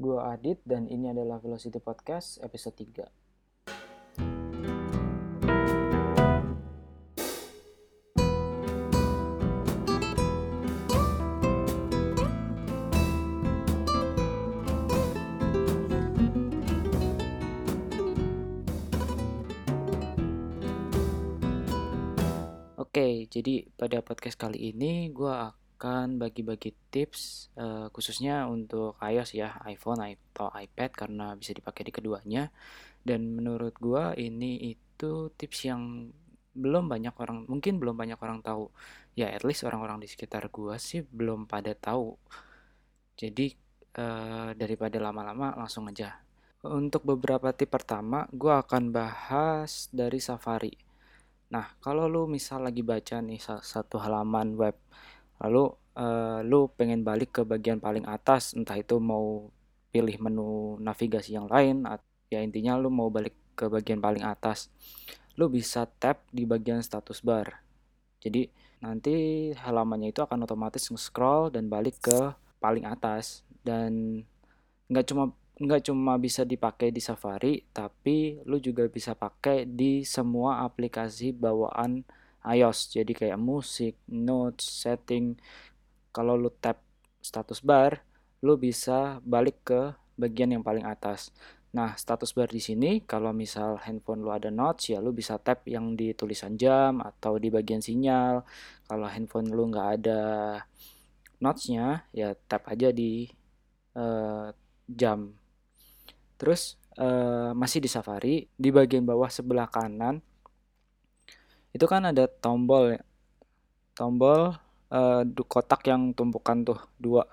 Gua Adit dan ini adalah Velocity Podcast episode 3. Oke, jadi pada podcast kali ini gua akan bagi-bagi tips eh, khususnya untuk iOS ya, iPhone atau iPad karena bisa dipakai di keduanya. Dan menurut gua ini itu tips yang belum banyak orang, mungkin belum banyak orang tahu. Ya, at least orang-orang di sekitar gua sih belum pada tahu. Jadi eh, daripada lama-lama langsung aja. Untuk beberapa tip pertama, gua akan bahas dari Safari. Nah, kalau lu misal lagi baca nih sa- satu halaman web, lalu eh, lu pengen balik ke bagian paling atas, entah itu mau pilih menu navigasi yang lain, ya intinya lu mau balik ke bagian paling atas, lu bisa tap di bagian status bar. Jadi nanti halamannya itu akan otomatis nge-scroll dan balik ke paling atas dan nggak cuma nggak cuma bisa dipakai di Safari, tapi lu juga bisa pakai di semua aplikasi bawaan iOS. Jadi kayak musik, notes, setting. Kalau lu tap status bar, lu bisa balik ke bagian yang paling atas. Nah, status bar di sini kalau misal handphone lu ada notes ya lu bisa tap yang di tulisan jam atau di bagian sinyal. Kalau handphone lu nggak ada notesnya ya tap aja di eh, jam. Terus eh, masih di Safari, di bagian bawah sebelah kanan itu kan ada tombol ya. Tombol du- kotak yang tumpukan tuh dua.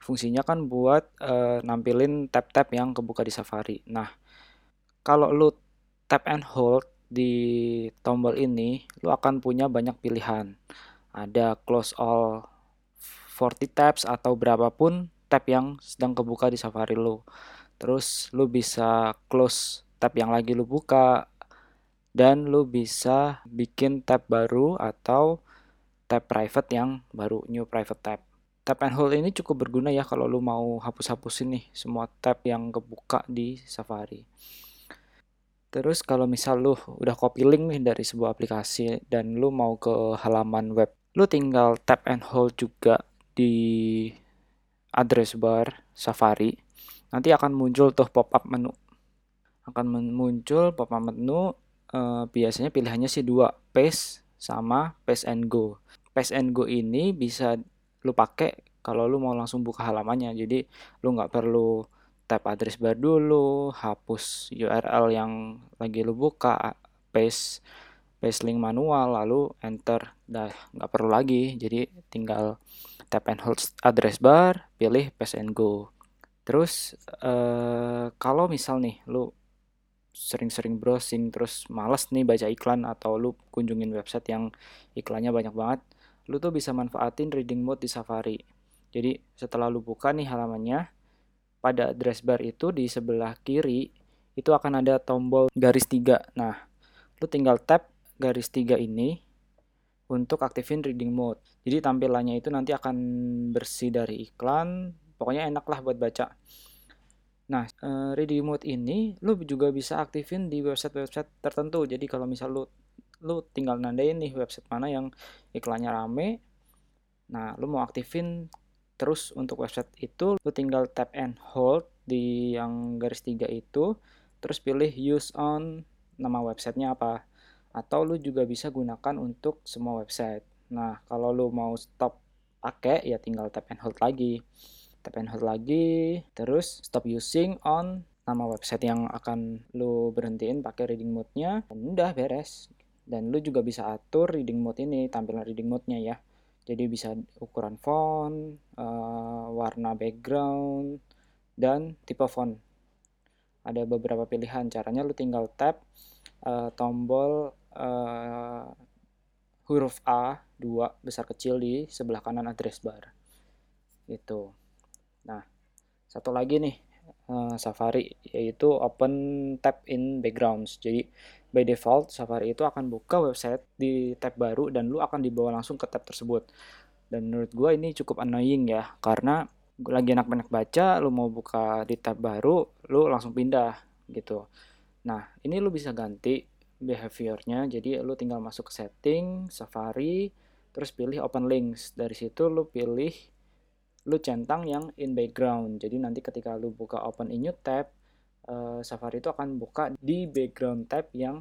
Fungsinya kan buat eh, nampilin tab-tab yang kebuka di Safari. Nah, kalau lu tap and hold di tombol ini, lu akan punya banyak pilihan. Ada close all 40 tabs atau berapapun tab yang sedang kebuka di Safari lu. Terus lu bisa close tab yang lagi lu buka dan lu bisa bikin tab baru atau tab private yang baru new private tab. Tap and hold ini cukup berguna ya kalau lu mau hapus-hapusin nih semua tab yang kebuka di Safari. Terus kalau misal lu udah copy link nih dari sebuah aplikasi dan lu mau ke halaman web, lu tinggal tap and hold juga di address bar Safari. Nanti akan muncul tuh pop-up menu. Akan muncul pop-up menu eh, biasanya pilihannya sih dua, paste sama paste and go. Paste and go ini bisa lu pakai kalau lu mau langsung buka halamannya. Jadi lu nggak perlu tap address bar dulu, hapus URL yang lagi lu buka, paste paste link manual, lalu enter. Dah nggak perlu lagi. Jadi tinggal tap and hold address bar, pilih paste and go. Terus eh, kalau misal nih lu sering-sering browsing terus males nih baca iklan atau lu kunjungin website yang iklannya banyak banget, lu tuh bisa manfaatin reading mode di Safari. Jadi setelah lu buka nih halamannya, pada address bar itu di sebelah kiri itu akan ada tombol garis tiga. Nah, lu tinggal tap garis tiga ini untuk aktifin reading mode. Jadi tampilannya itu nanti akan bersih dari iklan, pokoknya enak lah buat baca. Nah, eh, reading mode ini lu juga bisa aktifin di website-website tertentu. Jadi kalau misal lu lu tinggal nandain nih website mana yang iklannya rame. Nah, lu mau aktifin terus untuk website itu lu tinggal tap and hold di yang garis tiga itu terus pilih use on nama websitenya apa atau lu juga bisa gunakan untuk semua website nah kalau lu mau stop pakai ya tinggal tap and hold lagi tap and hold lagi terus stop using on nama website yang akan lu berhentiin pakai reading mode-nya dan udah beres dan lu juga bisa atur reading mode ini tampilan reading mode-nya ya jadi bisa ukuran font, uh, warna background, dan tipe font. Ada beberapa pilihan. Caranya lu tinggal tap uh, tombol uh, huruf A dua besar kecil di sebelah kanan address bar. Itu. Nah, satu lagi nih uh, Safari yaitu open tab in backgrounds. Jadi by default Safari itu akan buka website di tab baru dan lu akan dibawa langsung ke tab tersebut. Dan menurut gue ini cukup annoying ya karena lagi enak-enak baca, lu mau buka di tab baru, lu langsung pindah gitu. Nah, ini lu bisa ganti behaviornya. Jadi lu tinggal masuk ke setting, Safari, terus pilih open links. Dari situ lu pilih lu centang yang in background. Jadi nanti ketika lu buka open in new tab, uh, Safari itu akan buka di background tab yang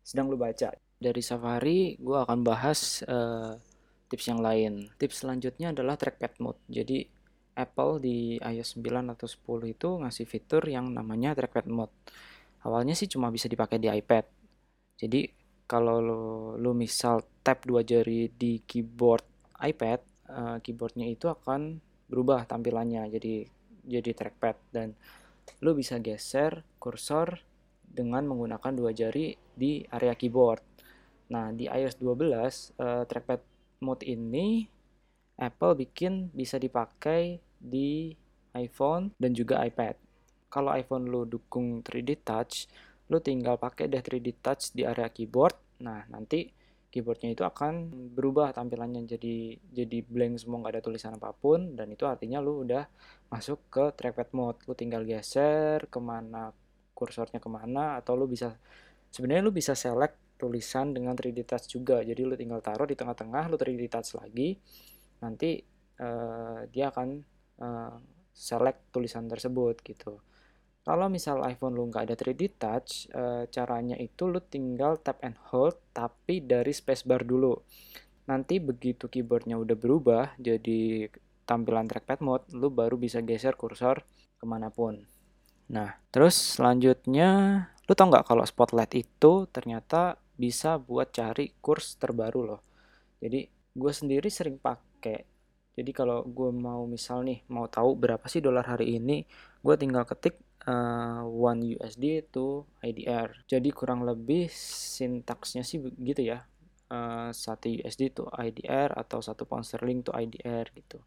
sedang lu baca. Dari Safari, gue akan bahas uh, tips yang lain. Tips selanjutnya adalah trackpad mode. Jadi Apple di iOS 9 atau 10 itu ngasih fitur yang namanya trackpad mode. Awalnya sih cuma bisa dipakai di iPad. Jadi kalau lu, lu misal tap dua jari di keyboard iPad, uh, keyboardnya itu akan berubah tampilannya jadi jadi trackpad dan lu bisa geser kursor dengan menggunakan dua jari di area keyboard. Nah, di iOS 12 uh, trackpad mode ini Apple bikin bisa dipakai di iPhone dan juga iPad. Kalau iPhone lu dukung 3D Touch, lu tinggal pakai deh 3D Touch di area keyboard. Nah, nanti keyboardnya itu akan berubah tampilannya jadi jadi blank semua nggak ada tulisan apa pun. Dan itu artinya lu udah masuk ke trackpad mode. Lu tinggal geser ke mana kursornya ke mana atau lu bisa sebenarnya lu bisa select tulisan dengan 3D touch juga. Jadi lu tinggal taruh di tengah-tengah lu 3D touch lagi. Nanti uh, dia akan uh, select tulisan tersebut gitu kalau misal iPhone lu nggak ada 3D Touch, e, caranya itu lu tinggal tap and hold tapi dari spacebar dulu. Nanti begitu keyboardnya udah berubah jadi tampilan trackpad mode, lu baru bisa geser kursor ke mana pun. Nah, terus selanjutnya, lu tau nggak kalau Spotlight itu ternyata bisa buat cari kurs terbaru loh. Jadi gue sendiri sering pakai. Jadi kalau gue mau misal nih mau tahu berapa sih dolar hari ini, gue tinggal ketik uh, one USD itu IDR. Jadi kurang lebih sintaksnya sih begitu ya. Uh, satu USD itu IDR atau satu pound sterling itu IDR gitu.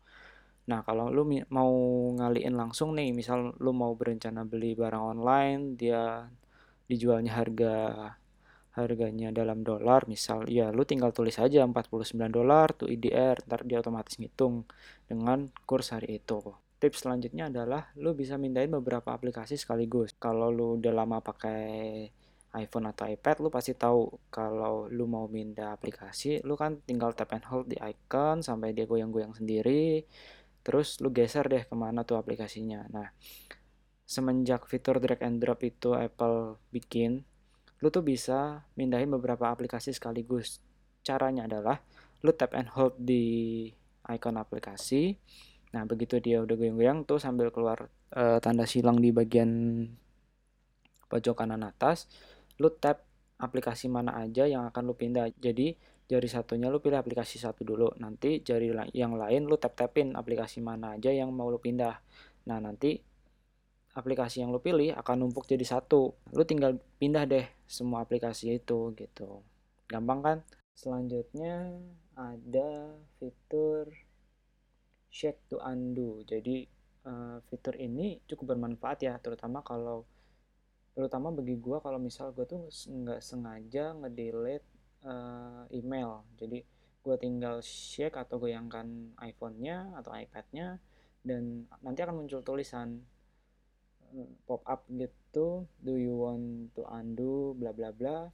Nah kalau lu mau ngaliin langsung nih, misal lu mau berencana beli barang online, dia dijualnya harga harganya dalam dolar misal ya lu tinggal tulis aja 49 dolar tuh IDR ntar dia otomatis ngitung dengan kurs hari itu tips selanjutnya adalah lu bisa mindahin beberapa aplikasi sekaligus. Kalau lu udah lama pakai iPhone atau iPad, lu pasti tahu kalau lu mau mindah aplikasi, lu kan tinggal tap and hold di icon sampai dia goyang-goyang sendiri. Terus lu geser deh ke mana tuh aplikasinya. Nah, semenjak fitur drag and drop itu Apple bikin, lu tuh bisa mindahin beberapa aplikasi sekaligus. Caranya adalah lu tap and hold di icon aplikasi, Nah, begitu dia udah goyang-goyang tuh sambil keluar uh, tanda silang di bagian pojok kanan atas, lu tap aplikasi mana aja yang akan lu pindah. Jadi, jari satunya lu pilih aplikasi satu dulu. Nanti jari yang lain lu tap-tapin aplikasi mana aja yang mau lu pindah. Nah, nanti aplikasi yang lu pilih akan numpuk jadi satu. Lu tinggal pindah deh semua aplikasi itu gitu. Gampang kan? Selanjutnya ada fitur shake to undo. Jadi uh, fitur ini cukup bermanfaat ya, terutama kalau terutama bagi gue kalau misal gue tuh nggak sengaja ngedelete uh, email. Jadi gue tinggal shake atau goyangkan iPhone-nya atau iPad-nya dan nanti akan muncul tulisan uh, pop up gitu, do you want to undo bla bla bla.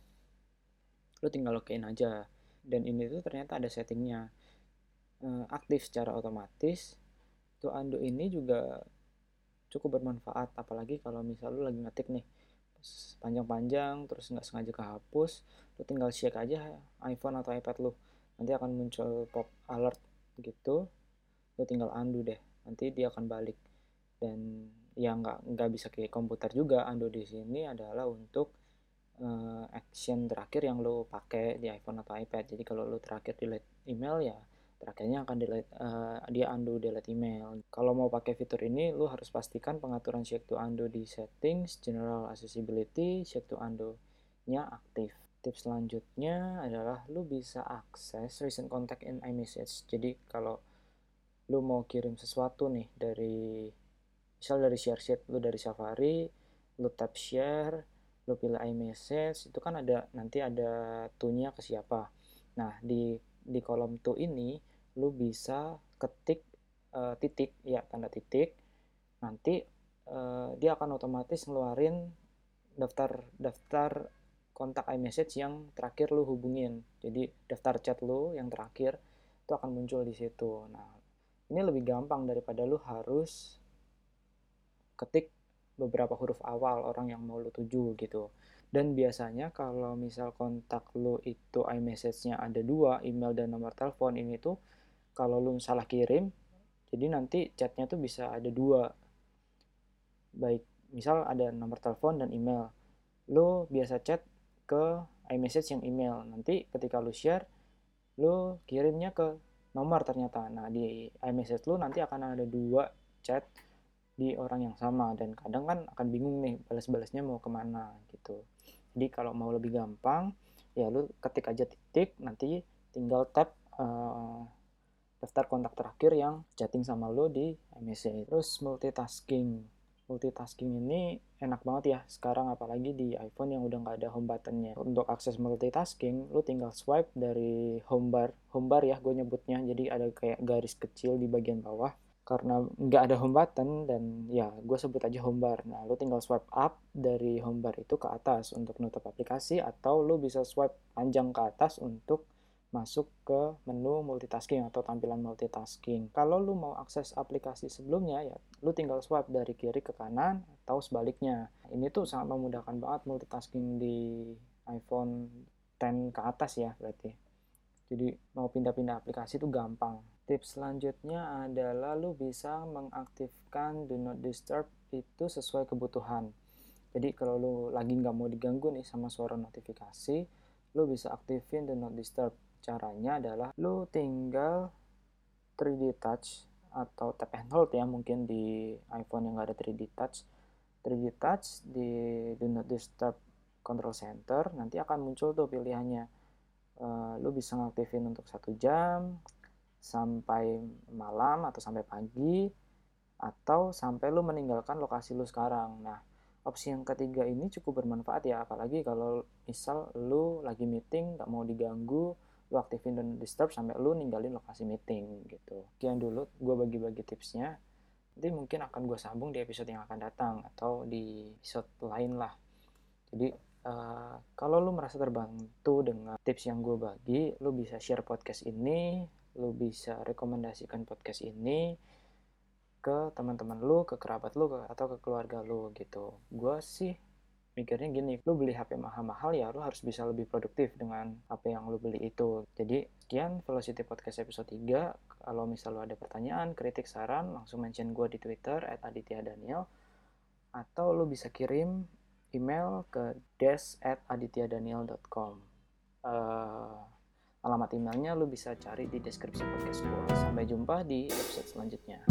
Lo tinggal login aja. Dan ini tuh ternyata ada settingnya aktif secara otomatis to undo ini juga cukup bermanfaat. Apalagi kalau misal lu lagi ngetik nih panjang-panjang terus nggak sengaja kehapus lu tinggal shake aja iPhone atau iPad lu. Nanti akan muncul pop alert gitu lu tinggal undo deh. Nanti dia akan balik. Dan ya nggak nggak bisa kayak komputer juga. Undo di sini adalah untuk uh, action terakhir yang lo pakai di iPhone atau iPad. Jadi kalau lo terakhir delete email ya terakhirnya akan delete, uh, dia undo delete email. Kalau mau pakai fitur ini, lu harus pastikan pengaturan shake to undo di settings, general accessibility, shake to undo-nya aktif. Tips selanjutnya adalah lu bisa akses recent contact in iMessage. Jadi kalau lu mau kirim sesuatu nih dari misal dari share sheet lu dari Safari, lu tap share, lu pilih iMessage, itu kan ada nanti ada tunya ke siapa. Nah, di di kolom to ini lu bisa ketik uh, titik ya tanda titik. Nanti uh, dia akan otomatis ngeluarin daftar daftar kontak iMessage yang terakhir lu hubungin. Jadi daftar chat lu yang terakhir itu akan muncul di situ. Nah ini lebih gampang daripada lu harus ketik beberapa huruf awal orang yang mau lu tuju gitu. Dan biasanya kalau misal kontak lo itu iMessage-nya ada dua, email dan nomor telepon ini tuh kalau lo salah kirim, jadi nanti chatnya tuh bisa ada dua. Baik, misal ada nomor telepon dan email. Lo biasa chat ke iMessage yang email. Nanti ketika lo share, lo kirimnya ke nomor ternyata. Nah, di iMessage lo nanti akan ada dua chat di orang yang sama dan kadang kan akan bingung nih balas-balasnya mau ke mana gitu jadi kalau mau lebih gampang ya lu ketik aja titik nanti tinggal tap uh, daftar kontak terakhir yang chatting sama lo di iMessage terus multitasking. Multitasking ini enak banget ya sekarang apalagi di iPhone yang udah nggak ada home buttonnya. Untuk akses multitasking lu tinggal swipe dari home bar. Home bar ya gue nyebutnya. Jadi ada kayak garis kecil di bagian bawah. Karena nggak ada home button dan ya gue sebut aja home bar. Nah, lo tinggal swipe up dari home bar itu ke atas untuk nutup aplikasi atau lo bisa swipe panjang ke atas untuk masuk ke menu multitasking atau tampilan multitasking. Kalau lo mau akses aplikasi sebelumnya ya lo tinggal swipe dari kiri ke kanan atau sebaliknya. Ini tuh sangat memudahkan banget multitasking di iPhone 10 ke atas ya berarti. Jadi mau pindah-pindah aplikasi itu gampang. Tips selanjutnya adalah lu bisa mengaktifkan do not disturb itu sesuai kebutuhan. Jadi kalau lu lagi nggak mau diganggu nih sama suara notifikasi, lu bisa aktifin do not disturb. Caranya adalah lu tinggal 3D touch atau tap and hold ya mungkin di iPhone yang nggak ada 3D touch. 3D touch di do not disturb control center nanti akan muncul tuh pilihannya. Uh, lu bisa ngaktifin untuk satu jam, sampai malam atau sampai pagi atau sampai lu meninggalkan lokasi lu sekarang. Nah, opsi yang ketiga ini cukup bermanfaat ya, apalagi kalau misal lu lagi meeting, nggak mau diganggu, lu aktifin dan disturb sampai lu ninggalin lokasi meeting gitu. Sekian dulu gue bagi-bagi tipsnya. Nanti mungkin akan gue sambung di episode yang akan datang atau di episode lain lah. Jadi uh, kalau lu merasa terbantu dengan tips yang gue bagi, lu bisa share podcast ini lu bisa rekomendasikan podcast ini ke teman-teman lu, ke kerabat lu, atau ke keluarga lu gitu. Gue sih mikirnya gini, lu beli HP mahal-mahal ya lu harus bisa lebih produktif dengan HP yang lu beli itu. Jadi sekian Velocity Podcast episode 3. Kalau misal lu ada pertanyaan, kritik, saran, langsung mention gue di Twitter at Aditya Daniel. Atau lu bisa kirim email ke des at adityadaniel.com. Uh, Alamat emailnya lu bisa cari di deskripsi podcast gue. Sampai jumpa di episode selanjutnya.